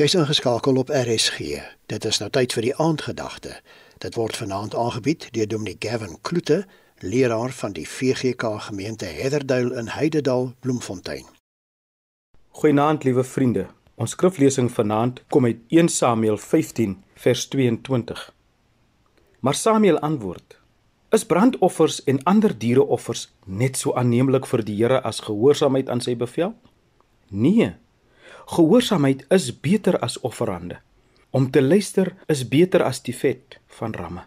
Jy's ingeskakel op RSG. Dit is nou tyd vir die aandgedagte. Dit word vanaand aangebied deur Dominee Gavin Kloete, leraar van die VGK gemeente Heatherduil in Heidedal, Bloemfontein. Goeienaand, liewe vriende. Ons skriflesing vanaand kom uit 1 Samuel 15 vers 22. Maar Samuel antwoord: Is brandoffers en ander diereoffers net so aanneemlik vir die Here as gehoorsaamheid aan sy bevel? Nee, Gehoorsaamheid is beter as offerande. Om te luister is beter as die vet van ramme.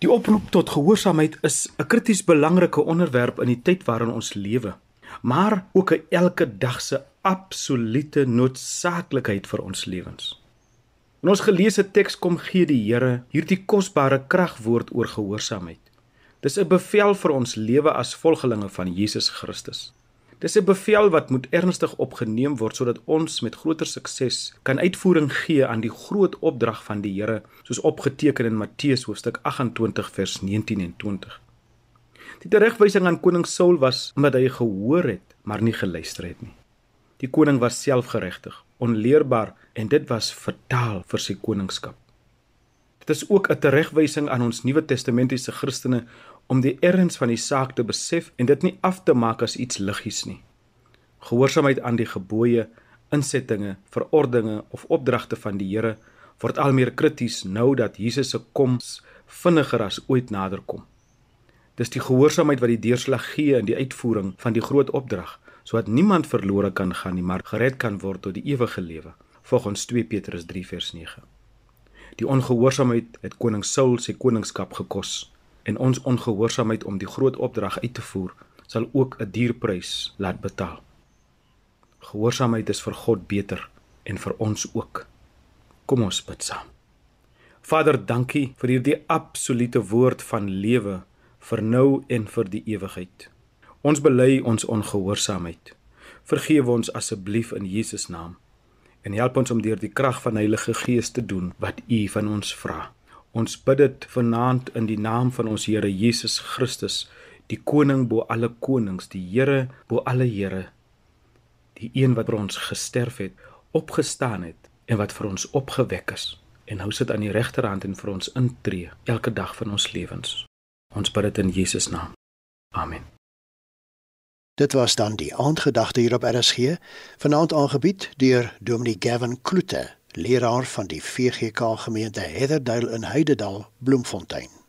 Die oproep tot gehoorsaamheid is 'n krities belangrike onderwerp in die tyd waarin ons lewe, maar ook 'n elke dag se absolute noodsaaklikheid vir ons lewens. In ons geleesde teks kom gee die Here hierdie kosbare kragwoord oor gehoorsaamheid. Dis 'n bevel vir ons lewe as volgelinge van Jesus Christus. Dis 'n bevel wat moet ernstig opgeneem word sodat ons met groter sukses kan uitvoering gee aan die groot opdrag van die Here soos opgeteken in Matteus hoofstuk 28 vers 19 en 20. Die teregwysing aan koning Saul was omdat hy gehoor het, maar nie geluister het nie. Die koning was selfgeregtig, onleerbaar en dit was fataal vir sy koningskap. Dit is ook 'n teregwysing aan ons Nuwe Testamentiese Christene om die erns van die saak te besef en dit nie af te maak as iets liggies nie. Gehoorsaamheid aan die gebooie, insettinge, verordeninge of opdragte van die Here word al meer krities nou dat Jesus se koms vinniger as ooit naderkom. Dis die gehoorsaamheid wat die deurslag gee in die uitvoering van die groot opdrag, sodat niemand verlore kan gaan nie, maar gered kan word tot die ewige lewe, volgens 2 Petrus 3 vers 9. Die ongehoorsaamheid het koning Saul sy koningskap gekos en ons ongehoorsaamheid om die groot opdrag uit te voer sal ook 'n dierprys laat betaal. Gehoorsaamheid is vir God beter en vir ons ook. Kom ons bid saam. Vader, dankie vir hierdie absolute woord van lewe vir nou en vir die ewigheid. Ons bely ons ongehoorsaamheid. Vergewe ons asseblief in Jesus naam en help ons om deur die krag van Heilige Gees te doen wat U van ons vra. Ons bid dit vanaand in die naam van ons Here Jesus Christus, die koning bo alle konings, die Here bo alle Here, die een wat vir ons gesterf het, opgestaan het en wat vir ons opgewek is en nou sit aan die regterhand en vir ons intree elke dag van ons lewens. Ons bid dit in Jesus naam. Amen. Dit was dan die aandgedagte hier op RSG, vanaand aangebied deur Dominee Gavin Kloete leraar van die VGK gemeente Heatherduil in Heidedal, Bloemfontein.